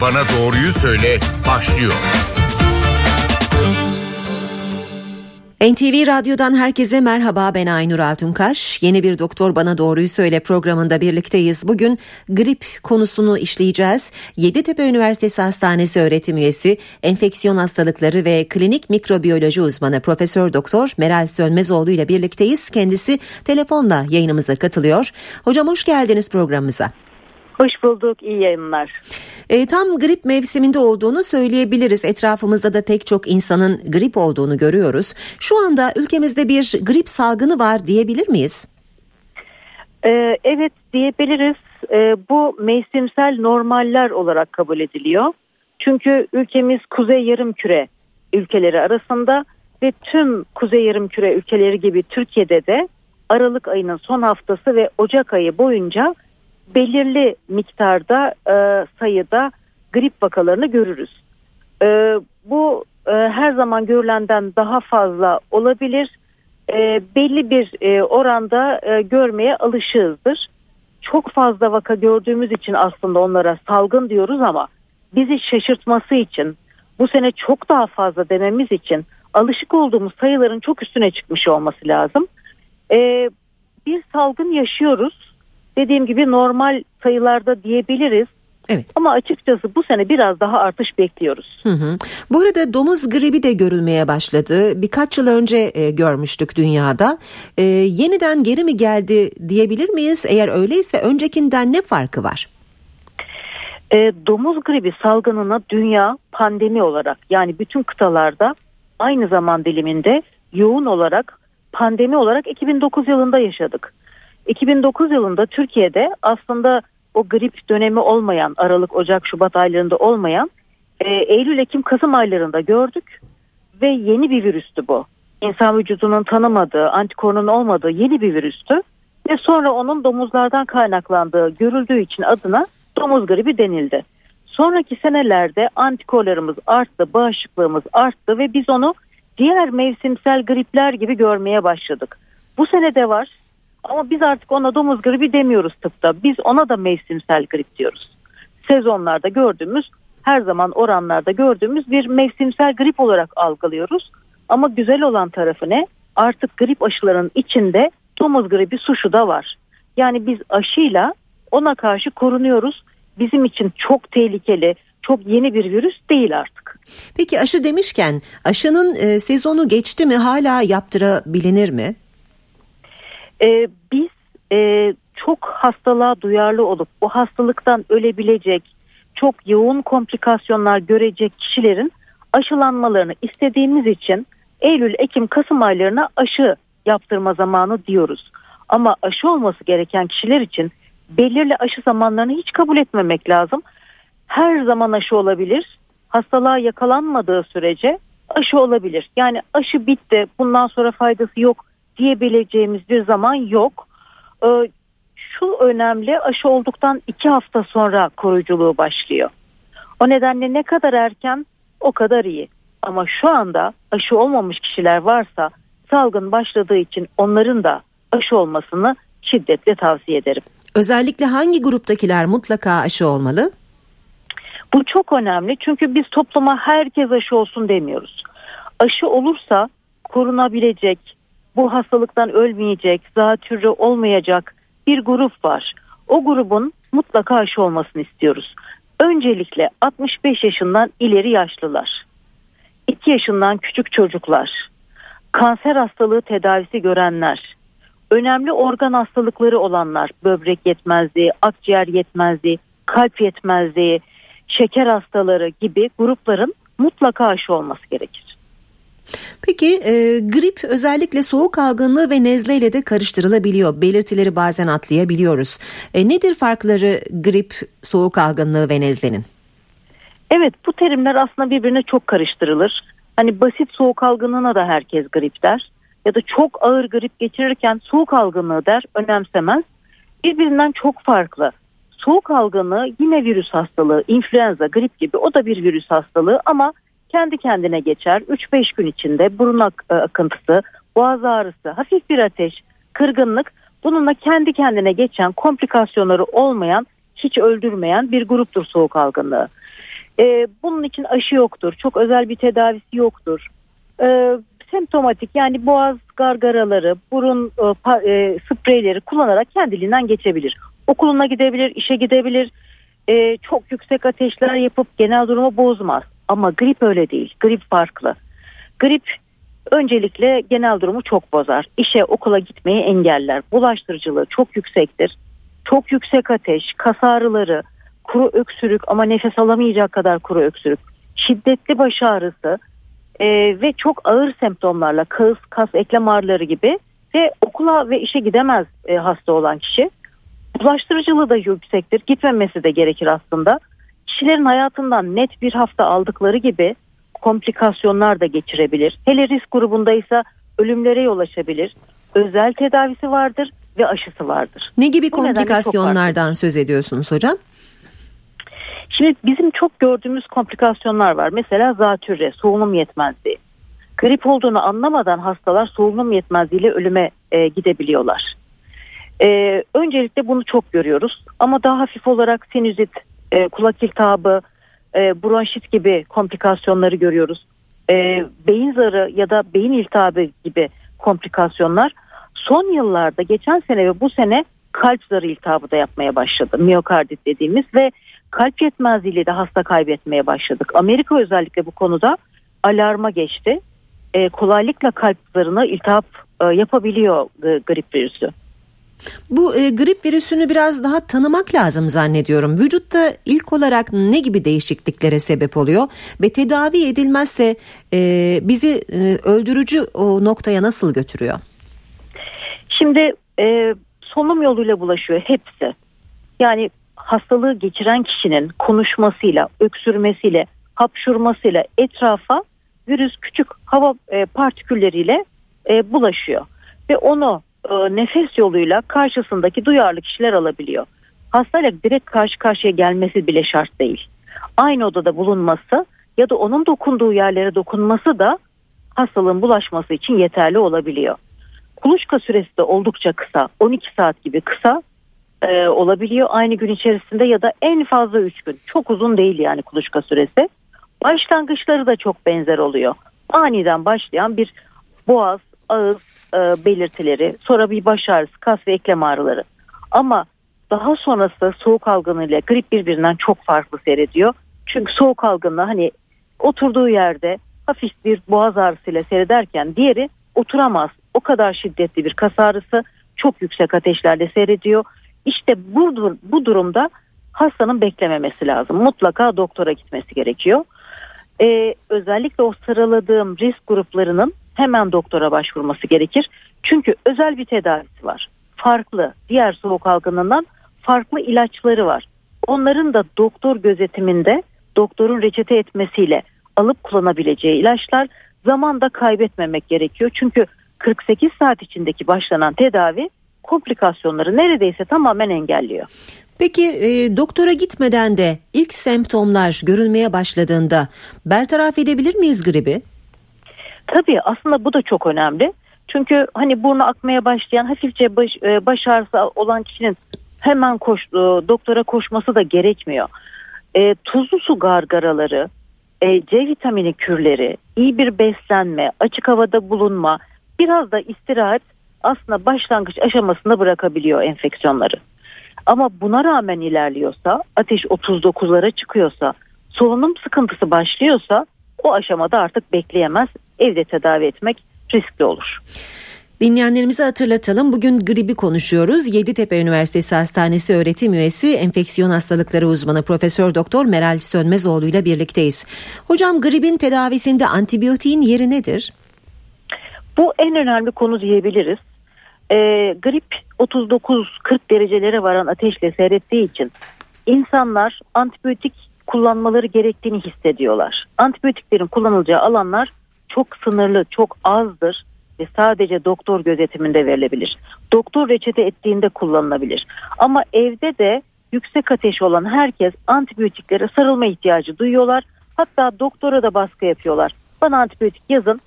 Bana Doğruyu Söyle başlıyor. NTV Radyo'dan herkese merhaba ben Aynur Altunkaş. Yeni bir Doktor Bana Doğruyu Söyle programında birlikteyiz. Bugün grip konusunu işleyeceğiz. Yeditepe Üniversitesi Hastanesi öğretim üyesi, enfeksiyon hastalıkları ve klinik mikrobiyoloji uzmanı Profesör Doktor Meral Sönmezoğlu ile birlikteyiz. Kendisi telefonla yayınımıza katılıyor. Hocam hoş geldiniz programımıza. Hoş bulduk, iyi yayınlar. E, tam grip mevsiminde olduğunu söyleyebiliriz. Etrafımızda da pek çok insanın grip olduğunu görüyoruz. Şu anda ülkemizde bir grip salgını var diyebilir miyiz? E, evet diyebiliriz. E, bu mevsimsel normaller olarak kabul ediliyor. Çünkü ülkemiz kuzey yarım küre ülkeleri arasında ve tüm kuzey yarım küre ülkeleri gibi Türkiye'de de Aralık ayının son haftası ve Ocak ayı boyunca belirli miktarda e, sayıda grip vakalarını görürüz. E, bu e, her zaman görülenden daha fazla olabilir. E, belli bir e, oranda e, görmeye alışığızdır. Çok fazla vaka gördüğümüz için aslında onlara salgın diyoruz ama bizi şaşırtması için bu sene çok daha fazla dememiz için alışık olduğumuz sayıların çok üstüne çıkmış olması lazım. E, bir salgın yaşıyoruz dediğim gibi normal sayılarda diyebiliriz. Evet. Ama açıkçası bu sene biraz daha artış bekliyoruz. Hı hı. Bu arada domuz gribi de görülmeye başladı. Birkaç yıl önce e, görmüştük dünyada. E, yeniden geri mi geldi diyebilir miyiz? Eğer öyleyse öncekinden ne farkı var? E, domuz gribi salgınına dünya pandemi olarak yani bütün kıtalarda aynı zaman diliminde yoğun olarak pandemi olarak 2009 yılında yaşadık. 2009 yılında Türkiye'de aslında o grip dönemi olmayan Aralık, Ocak, Şubat aylarında olmayan e, Eylül, Ekim, Kasım aylarında gördük ve yeni bir virüstü bu. İnsan vücudunun tanımadığı, antikorunun olmadığı yeni bir virüstü ve sonra onun domuzlardan kaynaklandığı görüldüğü için adına domuz gribi denildi. Sonraki senelerde antikorlarımız arttı, bağışıklığımız arttı ve biz onu diğer mevsimsel gripler gibi görmeye başladık. Bu sene de var ama biz artık ona domuz gribi demiyoruz tıpta. Biz ona da mevsimsel grip diyoruz. Sezonlarda gördüğümüz her zaman oranlarda gördüğümüz bir mevsimsel grip olarak algılıyoruz. Ama güzel olan tarafı ne? Artık grip aşılarının içinde domuz gribi suşu da var. Yani biz aşıyla ona karşı korunuyoruz. Bizim için çok tehlikeli, çok yeni bir virüs değil artık. Peki aşı demişken aşının e, sezonu geçti mi hala yaptırabilinir mi? E, biz e, çok hastalığa duyarlı olup bu hastalıktan ölebilecek, çok yoğun komplikasyonlar görecek kişilerin aşılanmalarını istediğimiz için Eylül, Ekim, Kasım aylarına aşı yaptırma zamanı diyoruz. Ama aşı olması gereken kişiler için belirli aşı zamanlarını hiç kabul etmemek lazım. Her zaman aşı olabilir. Hastalığa yakalanmadığı sürece aşı olabilir. Yani aşı bitti bundan sonra faydası yok diyebileceğimiz bir zaman yok. Ee, şu önemli aşı olduktan iki hafta sonra koruyuculuğu başlıyor. O nedenle ne kadar erken o kadar iyi. Ama şu anda aşı olmamış kişiler varsa salgın başladığı için onların da aşı olmasını şiddetle tavsiye ederim. Özellikle hangi gruptakiler mutlaka aşı olmalı? Bu çok önemli çünkü biz topluma herkes aşı olsun demiyoruz. Aşı olursa korunabilecek, bu hastalıktan ölmeyecek, zatürre olmayacak bir grup var. O grubun mutlaka aşı olmasını istiyoruz. Öncelikle 65 yaşından ileri yaşlılar, 2 yaşından küçük çocuklar, kanser hastalığı tedavisi görenler, önemli organ hastalıkları olanlar, böbrek yetmezliği, akciğer yetmezliği, kalp yetmezliği, şeker hastaları gibi grupların mutlaka aşı olması gerekir. Peki e, grip özellikle soğuk algınlığı ve nezleyle de karıştırılabiliyor. Belirtileri bazen atlayabiliyoruz. E, nedir farkları grip, soğuk algınlığı ve nezlenin? Evet bu terimler aslında birbirine çok karıştırılır. Hani basit soğuk algınlığına da herkes grip der. Ya da çok ağır grip geçirirken soğuk algınlığı der önemsemez. Birbirinden çok farklı. Soğuk algınlığı yine virüs hastalığı, influenza, grip gibi o da bir virüs hastalığı ama kendi kendine geçer. 3-5 gün içinde burun ak- e, akıntısı, boğaz ağrısı, hafif bir ateş, kırgınlık bununla kendi kendine geçen komplikasyonları olmayan, hiç öldürmeyen bir gruptur soğuk algınlığı. E, bunun için aşı yoktur. Çok özel bir tedavisi yoktur. E, semptomatik yani boğaz gargaraları, burun e, pa, e, spreyleri kullanarak kendiliğinden geçebilir. Okuluna gidebilir, işe gidebilir. E, çok yüksek ateşler yapıp genel durumu bozmaz. Ama grip öyle değil. Grip farklı. Grip öncelikle genel durumu çok bozar. İşe okula gitmeyi engeller. Bulaştırıcılığı çok yüksektir. Çok yüksek ateş, kas ağrıları, kuru öksürük ama nefes alamayacak kadar kuru öksürük, şiddetli baş ağrısı e, ve çok ağır semptomlarla kağız, kas, eklem ağrıları gibi ve okula ve işe gidemez e, hasta olan kişi. Bulaştırıcılığı da yüksektir. Gitmemesi de gerekir aslında. Kişilerin hayatından net bir hafta aldıkları gibi komplikasyonlar da geçirebilir. Hele risk grubundaysa ölümlere yol açabilir. Özel tedavisi vardır ve aşısı vardır. Ne gibi Bu komplikasyonlardan söz ediyorsunuz hocam? Şimdi bizim çok gördüğümüz komplikasyonlar var. Mesela zatürre, solunum yetmezliği. Grip olduğunu anlamadan hastalar solunum yetmezliğiyle ölüme e, gidebiliyorlar. E, öncelikle bunu çok görüyoruz ama daha hafif olarak sinüzit, e, kulak iltihabı, e, bronşit gibi komplikasyonları görüyoruz. E, beyin zarı ya da beyin iltihabı gibi komplikasyonlar son yıllarda geçen sene ve bu sene kalp zarı iltihabı da yapmaya başladı. Miyokardit dediğimiz ve kalp yetmezliğiyle de hasta kaybetmeye başladık. Amerika özellikle bu konuda alarma geçti. E, kolaylıkla kalp zarına iltihap e, yapabiliyor e, grip virüsü. Bu e, grip virüsünü biraz daha tanımak lazım zannediyorum. Vücutta ilk olarak ne gibi değişikliklere sebep oluyor ve tedavi edilmezse e, bizi e, öldürücü o noktaya nasıl götürüyor? Şimdi e, solunum yoluyla bulaşıyor hepsi. Yani hastalığı geçiren kişinin konuşmasıyla, öksürmesiyle, hapşurmasıyla etrafa virüs küçük hava e, partikülleriyle e, bulaşıyor ve onu e, nefes yoluyla karşısındaki duyarlı kişiler alabiliyor. Hastayla direkt karşı karşıya gelmesi bile şart değil. Aynı odada bulunması ya da onun dokunduğu yerlere dokunması da hastalığın bulaşması için yeterli olabiliyor. Kuluçka süresi de oldukça kısa 12 saat gibi kısa e, olabiliyor aynı gün içerisinde ya da en fazla 3 gün. Çok uzun değil yani kuluçka süresi. Başlangıçları da çok benzer oluyor. Aniden başlayan bir boğaz, ağız e, belirtileri, sonra bir baş ağrısı, kas ve eklem ağrıları. Ama daha sonrası soğuk algını ile grip birbirinden çok farklı seyrediyor. Çünkü soğuk algını hani oturduğu yerde hafif bir boğaz ağrısıyla seyrederken diğeri oturamaz. O kadar şiddetli bir kas ağrısı çok yüksek ateşlerle seyrediyor. İşte bu, bu durumda hastanın beklememesi lazım. Mutlaka doktora gitmesi gerekiyor. Ee, özellikle o sıraladığım risk gruplarının hemen doktora başvurması gerekir. Çünkü özel bir tedavisi var. Farklı diğer soğuk algınından farklı ilaçları var. Onların da doktor gözetiminde doktorun reçete etmesiyle alıp kullanabileceği ilaçlar zamanda kaybetmemek gerekiyor. Çünkü 48 saat içindeki başlanan tedavi komplikasyonları neredeyse tamamen engelliyor. Peki e, doktora gitmeden de ilk semptomlar görülmeye başladığında bertaraf edebilir miyiz gribi? Tabii aslında bu da çok önemli. Çünkü hani burnu akmaya başlayan hafifçe baş, e, baş ağrısı olan kişinin hemen koş, e, doktora koşması da gerekmiyor. E, tuzlu su gargaraları, e, C vitamini kürleri, iyi bir beslenme, açık havada bulunma, biraz da istirahat aslında başlangıç aşamasında bırakabiliyor enfeksiyonları. Ama buna rağmen ilerliyorsa, ateş 39'lara çıkıyorsa, solunum sıkıntısı başlıyorsa o aşamada artık bekleyemez. Evde tedavi etmek riskli olur. Dinleyenlerimize hatırlatalım. Bugün gribi konuşuyoruz. Yeditepe Üniversitesi Hastanesi öğretim üyesi enfeksiyon hastalıkları uzmanı Profesör Doktor Meral Sönmezoğlu ile birlikteyiz. Hocam gribin tedavisinde antibiyotiğin yeri nedir? Bu en önemli konu diyebiliriz. E, grip 39-40 derecelere varan ateşle seyrettiği için insanlar antibiyotik kullanmaları gerektiğini hissediyorlar. Antibiyotiklerin kullanılacağı alanlar çok sınırlı, çok azdır ve sadece doktor gözetiminde verilebilir. Doktor reçete ettiğinde kullanılabilir. Ama evde de yüksek ateş olan herkes antibiyotiklere sarılma ihtiyacı duyuyorlar. Hatta doktora da baskı yapıyorlar. Bana antibiyotik yazın.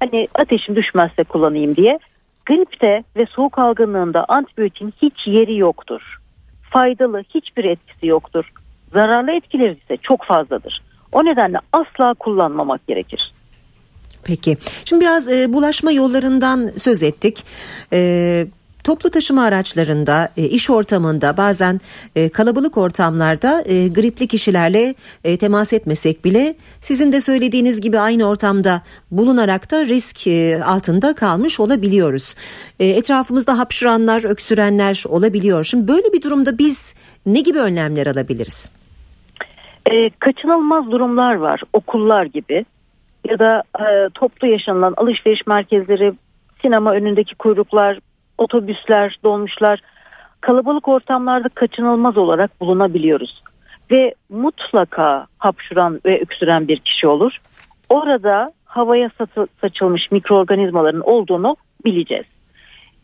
Hani ateşim düşmezse kullanayım diye. Gripte ve soğuk algınlığında antibiyotin hiç yeri yoktur. Faydalı hiçbir etkisi yoktur. Zararlı etkileri ise çok fazladır. O nedenle asla kullanmamak gerekir. Peki. Şimdi biraz e, bulaşma yollarından söz ettik. E, toplu taşıma araçlarında, e, iş ortamında, bazen e, kalabalık ortamlarda e, gripli kişilerle temas etmesek bile sizin de söylediğiniz gibi aynı ortamda bulunarak da risk altında kalmış olabiliyoruz. Etrafımızda hapşıranlar, öksürenler olabiliyor. Şimdi böyle bir durumda biz ne gibi önlemler alabiliriz? E, kaçınılmaz durumlar var. Okullar gibi ya da e, toplu yaşanılan alışveriş merkezleri, sinema önündeki kuyruklar, otobüsler, dolmuşlar kalabalık ortamlarda kaçınılmaz olarak bulunabiliyoruz. Ve mutlaka hapşuran ve öksüren bir kişi olur. Orada havaya saçılmış mikroorganizmaların olduğunu bileceğiz.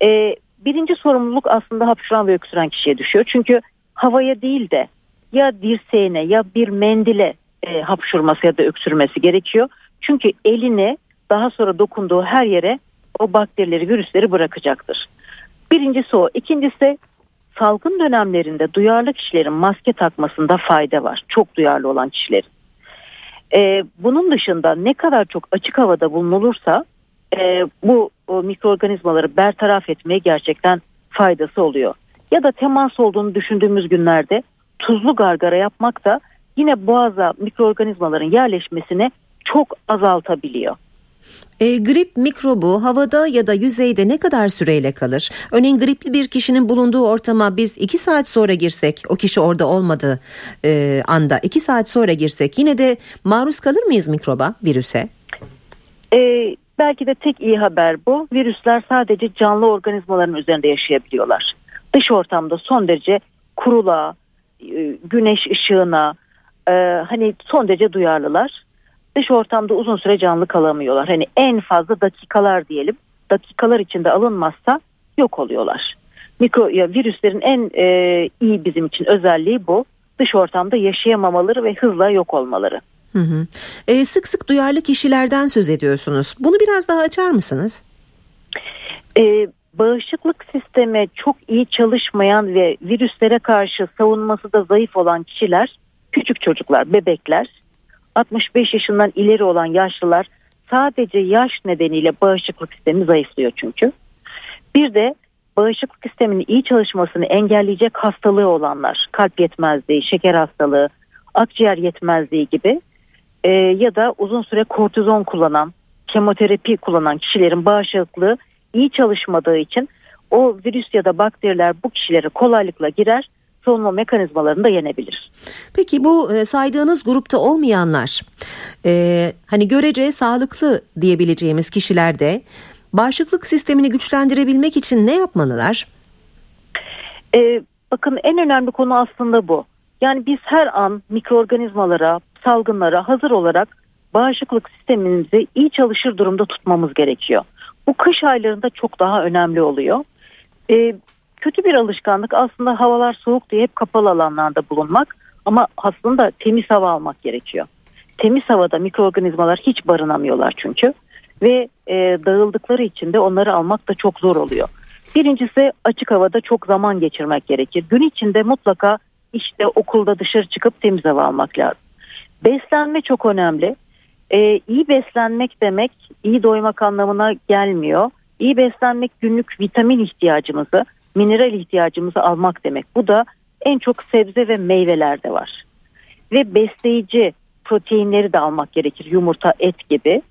Ee, birinci sorumluluk aslında hapşuran ve öksüren kişiye düşüyor. Çünkü havaya değil de ya dirseğine ya bir mendile e, hapşurması ya da öksürmesi gerekiyor. Çünkü elini daha sonra dokunduğu her yere o bakterileri, virüsleri bırakacaktır. Birincisi o. İkincisi salgın dönemlerinde duyarlı kişilerin maske takmasında fayda var. Çok duyarlı olan kişilerin. Ee, bunun dışında ne kadar çok açık havada bulunulursa e, bu o, mikroorganizmaları bertaraf etmeye gerçekten faydası oluyor. Ya da temas olduğunu düşündüğümüz günlerde tuzlu gargara yapmak da yine boğaza mikroorganizmaların yerleşmesini çok azaltabiliyor. E, grip mikrobu havada ya da yüzeyde ne kadar süreyle kalır? Örneğin gripli bir kişinin bulunduğu ortama biz iki saat sonra girsek, o kişi orada olmadığı e, anda iki saat sonra girsek yine de maruz kalır mıyız mikroba, virüse? E, belki de tek iyi haber bu. Virüsler sadece canlı organizmaların üzerinde yaşayabiliyorlar. Dış ortamda son derece kurula, e, güneş ışığına, e, hani son derece duyarlılar dış ortamda uzun süre canlı kalamıyorlar. Hani en fazla dakikalar diyelim. Dakikalar içinde alınmazsa yok oluyorlar. Mikro ya virüslerin en e, iyi bizim için özelliği bu. Dış ortamda yaşayamamaları ve hızla yok olmaları. Hı hı. E, sık sık duyarlı kişilerden söz ediyorsunuz. Bunu biraz daha açar mısınız? E, bağışıklık sistemi çok iyi çalışmayan ve virüslere karşı savunması da zayıf olan kişiler, küçük çocuklar, bebekler 65 yaşından ileri olan yaşlılar sadece yaş nedeniyle bağışıklık sistemi zayıflıyor çünkü. Bir de bağışıklık sisteminin iyi çalışmasını engelleyecek hastalığı olanlar, kalp yetmezliği, şeker hastalığı, akciğer yetmezliği gibi e, ya da uzun süre kortizon kullanan, kemoterapi kullanan kişilerin bağışıklığı iyi çalışmadığı için o virüs ya da bakteriler bu kişilere kolaylıkla girer savunma mekanizmalarını da yenebilir. Peki bu e, saydığınız grupta olmayanlar e, hani görece sağlıklı diyebileceğimiz kişilerde bağışıklık sistemini güçlendirebilmek için ne yapmalılar? E, bakın en önemli konu aslında bu. Yani biz her an mikroorganizmalara, salgınlara hazır olarak bağışıklık sistemimizi iyi çalışır durumda tutmamız gerekiyor. Bu kış aylarında çok daha önemli oluyor. Ee, kötü bir alışkanlık aslında havalar soğuk diye hep kapalı alanlarda bulunmak ama aslında temiz hava almak gerekiyor. Temiz havada mikroorganizmalar hiç barınamıyorlar çünkü ve e, dağıldıkları için de onları almak da çok zor oluyor. Birincisi açık havada çok zaman geçirmek gerekir. Gün içinde mutlaka işte okulda dışarı çıkıp temiz hava almak lazım. Beslenme çok önemli. Ee, iyi beslenmek demek iyi doymak anlamına gelmiyor. İyi beslenmek günlük vitamin ihtiyacımızı mineral ihtiyacımızı almak demek. Bu da en çok sebze ve meyvelerde var. Ve besleyici proteinleri de almak gerekir. Yumurta, et gibi.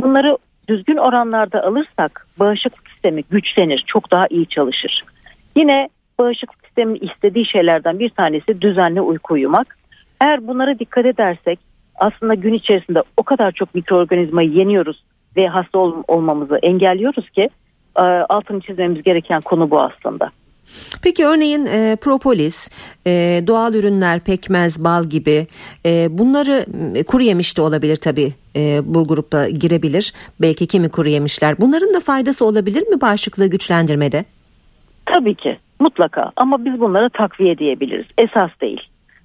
Bunları düzgün oranlarda alırsak bağışıklık sistemi güçlenir, çok daha iyi çalışır. Yine bağışıklık sistemin istediği şeylerden bir tanesi düzenli uyku uyumak. Eğer bunlara dikkat edersek aslında gün içerisinde o kadar çok mikroorganizmayı yeniyoruz ve hasta ol- olmamızı engelliyoruz ki e, altını çizmemiz gereken konu bu aslında. Peki örneğin e, propolis, e, doğal ürünler, pekmez, bal gibi e, bunları e, kuru yemiş de olabilir tabii e, bu grupta girebilir. Belki kimi kuru yemişler. Bunların da faydası olabilir mi bağışıklığı güçlendirmede? Tabii ki mutlaka ama biz bunlara takviye diyebiliriz. Esas değil.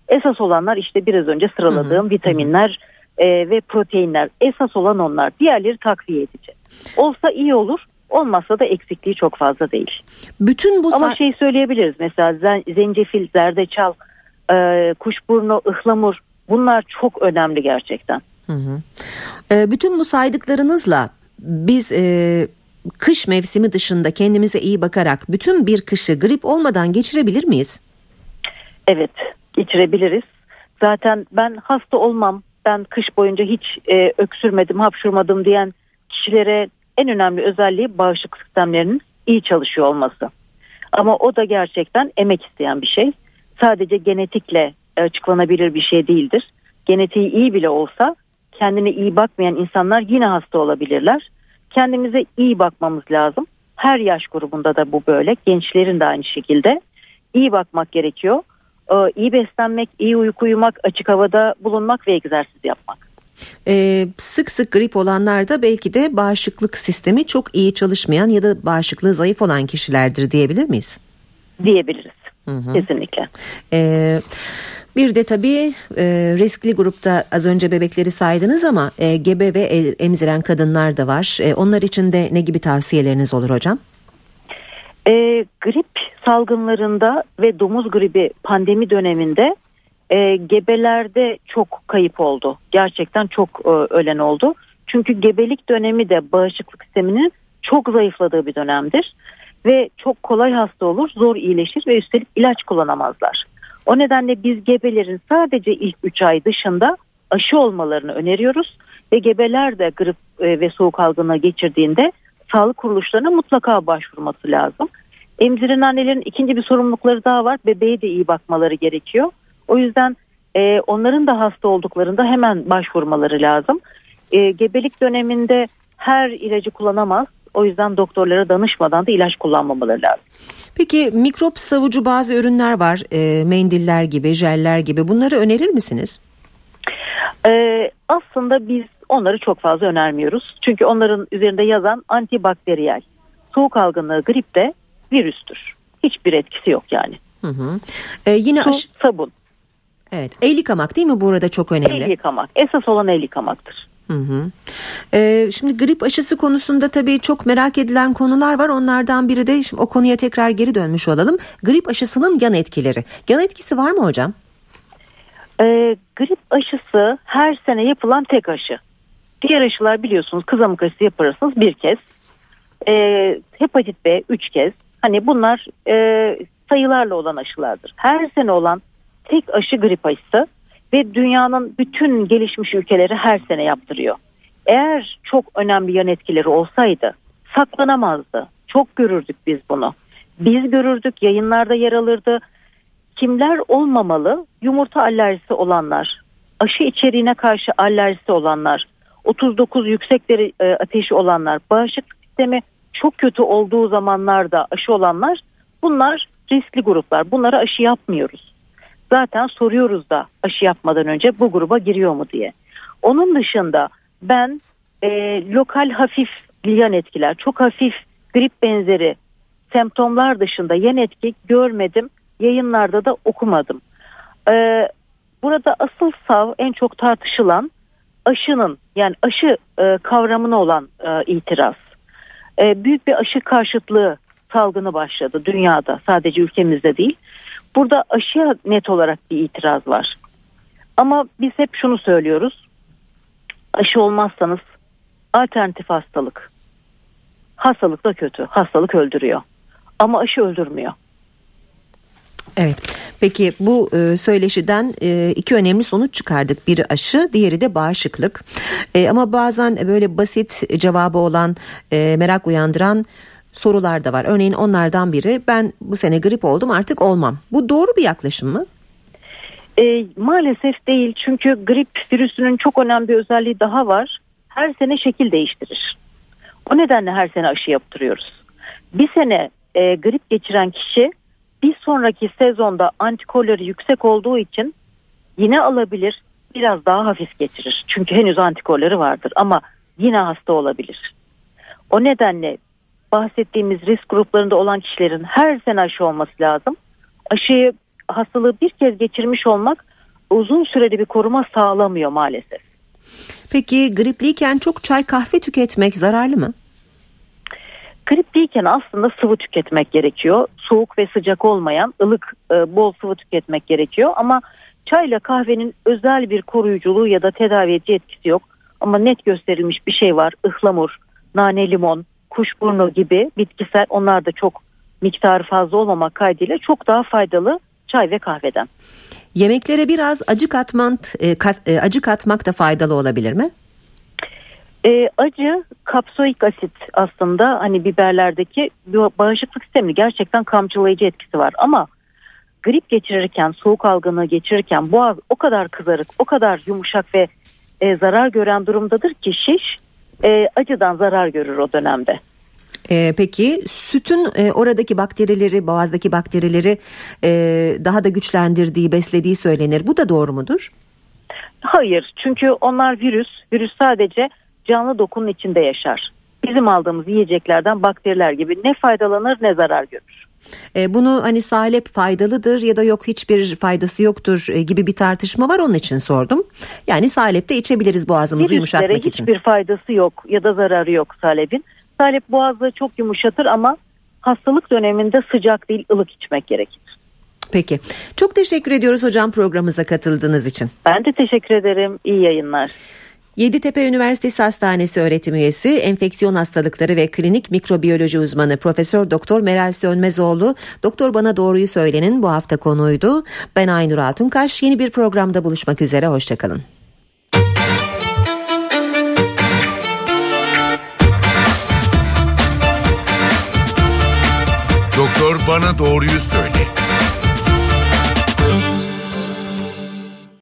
Esas olanlar işte biraz önce sıraladığım hı hı. vitaminler e, ve proteinler. Esas olan onlar. Diğerleri takviye edici. Olsa iyi olur Olmazsa da eksikliği çok fazla değil. Bütün bu Ama şey söyleyebiliriz mesela zen, zencefil, zerdeçal, e, kuşburnu, ıhlamur Bunlar çok önemli gerçekten. Hı hı. E, bütün bu saydıklarınızla biz e, kış mevsimi dışında kendimize iyi bakarak bütün bir kışı grip olmadan geçirebilir miyiz? Evet geçirebiliriz. Zaten ben hasta olmam, ben kış boyunca hiç e, öksürmedim, hapşurmadım diyen kişilere en önemli özelliği bağışıklık sistemlerinin iyi çalışıyor olması. Ama o da gerçekten emek isteyen bir şey. Sadece genetikle açıklanabilir bir şey değildir. Genetiği iyi bile olsa kendine iyi bakmayan insanlar yine hasta olabilirler. Kendimize iyi bakmamız lazım. Her yaş grubunda da bu böyle. Gençlerin de aynı şekilde. iyi bakmak gerekiyor. Ee, iyi beslenmek, iyi uyku uyumak, açık havada bulunmak ve egzersiz yapmak. Ee, sık sık grip olanlar da belki de bağışıklık sistemi çok iyi çalışmayan ya da bağışıklığı zayıf olan kişilerdir diyebilir miyiz? Diyebiliriz. Hı hı. Kesinlikle. Ee, bir de tabii e, riskli grupta az önce bebekleri saydınız ama e, gebe ve emziren kadınlar da var. E, onlar için de ne gibi tavsiyeleriniz olur hocam? E, grip salgınlarında ve domuz gribi pandemi döneminde e, gebelerde çok kayıp oldu. Gerçekten çok e, ölen oldu. Çünkü gebelik dönemi de bağışıklık sisteminin çok zayıfladığı bir dönemdir. Ve çok kolay hasta olur, zor iyileşir ve üstelik ilaç kullanamazlar. O nedenle biz gebelerin sadece ilk 3 ay dışında aşı olmalarını öneriyoruz. Ve gebeler de grip e, ve soğuk algını geçirdiğinde sağlık kuruluşlarına mutlaka başvurması lazım. Emziren annelerin ikinci bir sorumlulukları daha var. Bebeğe de iyi bakmaları gerekiyor. O yüzden e, onların da hasta olduklarında hemen başvurmaları lazım. E, gebelik döneminde her ilacı kullanamaz. O yüzden doktorlara danışmadan da ilaç kullanmamaları lazım. Peki mikrop savucu bazı ürünler var. E, mendiller gibi, jeller gibi. Bunları önerir misiniz? E, aslında biz onları çok fazla önermiyoruz. Çünkü onların üzerinde yazan antibakteriyel. Soğuk algınlığı grip de virüstür. Hiçbir etkisi yok yani. Hı hı. Ee, yine Su, aş- sabun. Evet. El yıkamak değil mi burada çok önemli? El yıkamak. Esas olan el yıkamaktır. Hı hı. Ee, şimdi grip aşısı konusunda tabii çok merak edilen konular var. Onlardan biri de şimdi o konuya tekrar geri dönmüş olalım. Grip aşısının yan etkileri. Yan etkisi var mı hocam? Ee, grip aşısı her sene yapılan tek aşı. Diğer aşılar biliyorsunuz kızamık aşısı yaparsınız bir kez. Ee, hepatit B üç kez. Hani bunlar e, sayılarla olan aşılardır. Her sene olan tek aşı grip aşısı ve dünyanın bütün gelişmiş ülkeleri her sene yaptırıyor. Eğer çok önemli yan etkileri olsaydı saklanamazdı. Çok görürdük biz bunu. Biz görürdük, yayınlarda yer alırdı. Kimler olmamalı? Yumurta alerjisi olanlar, aşı içeriğine karşı alerjisi olanlar, 39 yüksek e, ateşi olanlar, bağışıklık sistemi çok kötü olduğu zamanlarda aşı olanlar bunlar riskli gruplar. Bunlara aşı yapmıyoruz. Zaten soruyoruz da aşı yapmadan önce bu gruba giriyor mu diye. Onun dışında ben e, lokal hafif yan etkiler, çok hafif grip benzeri semptomlar dışında yan etki görmedim. Yayınlarda da okumadım. Ee, burada asıl sav en çok tartışılan aşının yani aşı e, kavramına olan e, itiraz. E, büyük bir aşı karşıtlığı salgını başladı dünyada sadece ülkemizde değil. Burada aşıya net olarak bir itiraz var. Ama biz hep şunu söylüyoruz. Aşı olmazsanız alternatif hastalık. Hastalık da kötü. Hastalık öldürüyor. Ama aşı öldürmüyor. Evet. Peki bu e, söyleşiden e, iki önemli sonuç çıkardık. Biri aşı, diğeri de bağışıklık. E, ama bazen böyle basit cevabı olan, e, merak uyandıran sorular da var. Örneğin onlardan biri ben bu sene grip oldum artık olmam. Bu doğru bir yaklaşım mı? E, maalesef değil çünkü grip virüsünün çok önemli bir özelliği daha var. Her sene şekil değiştirir. O nedenle her sene aşı yaptırıyoruz. Bir sene e, grip geçiren kişi bir sonraki sezonda antikorları yüksek olduğu için yine alabilir biraz daha hafif geçirir. Çünkü henüz antikorları vardır ama yine hasta olabilir. O nedenle bahsettiğimiz risk gruplarında olan kişilerin her sene aşı olması lazım. Aşıyı hastalığı bir kez geçirmiş olmak uzun süreli bir koruma sağlamıyor maalesef. Peki gripliyken çok çay kahve tüketmek zararlı mı? Gripliyken aslında sıvı tüketmek gerekiyor. Soğuk ve sıcak olmayan ılık e, bol sıvı tüketmek gerekiyor ama çayla kahvenin özel bir koruyuculuğu ya da tedavi edici etkisi yok. Ama net gösterilmiş bir şey var. Ihlamur, nane limon, kuşburnu gibi bitkisel onlar da çok miktarı fazla olmamak kaydıyla çok daha faydalı çay ve kahveden. Yemeklere biraz acı katmak, e, kat, e, acı katmak da faydalı olabilir mi? E, acı kapsoik asit aslında hani biberlerdeki bağışıklık sistemini gerçekten kamçılayıcı etkisi var ama grip geçirirken soğuk algınlığı geçirirken boğaz o kadar kızarık o kadar yumuşak ve e, zarar gören durumdadır ki şiş e, acıdan zarar görür o dönemde. E, peki sütün e, oradaki bakterileri boğazdaki bakterileri e, daha da güçlendirdiği beslediği söylenir bu da doğru mudur? Hayır çünkü onlar virüs virüs sadece canlı dokunun içinde yaşar. Bizim aldığımız yiyeceklerden bakteriler gibi ne faydalanır ne zarar görür. E, bunu hani salep faydalıdır ya da yok hiçbir faydası yoktur e, gibi bir tartışma var onun için sordum. Yani salep de içebiliriz boğazımızı Virüslere yumuşatmak hiçbir için. hiçbir faydası yok ya da zararı yok salepin. Salep boğazı çok yumuşatır ama hastalık döneminde sıcak değil ılık içmek gerekir. Peki. Çok teşekkür ediyoruz hocam programımıza katıldığınız için. Ben de teşekkür ederim. İyi yayınlar. Yeditepe Üniversitesi Hastanesi öğretim üyesi, enfeksiyon hastalıkları ve klinik mikrobiyoloji uzmanı Profesör Doktor Meral Sönmezoğlu, Doktor Bana Doğruyu Söylenin bu hafta konuydu. Ben Aynur Altunkaş. Yeni bir programda buluşmak üzere. Hoşçakalın. Doktor Bana Doğruyu Söyle.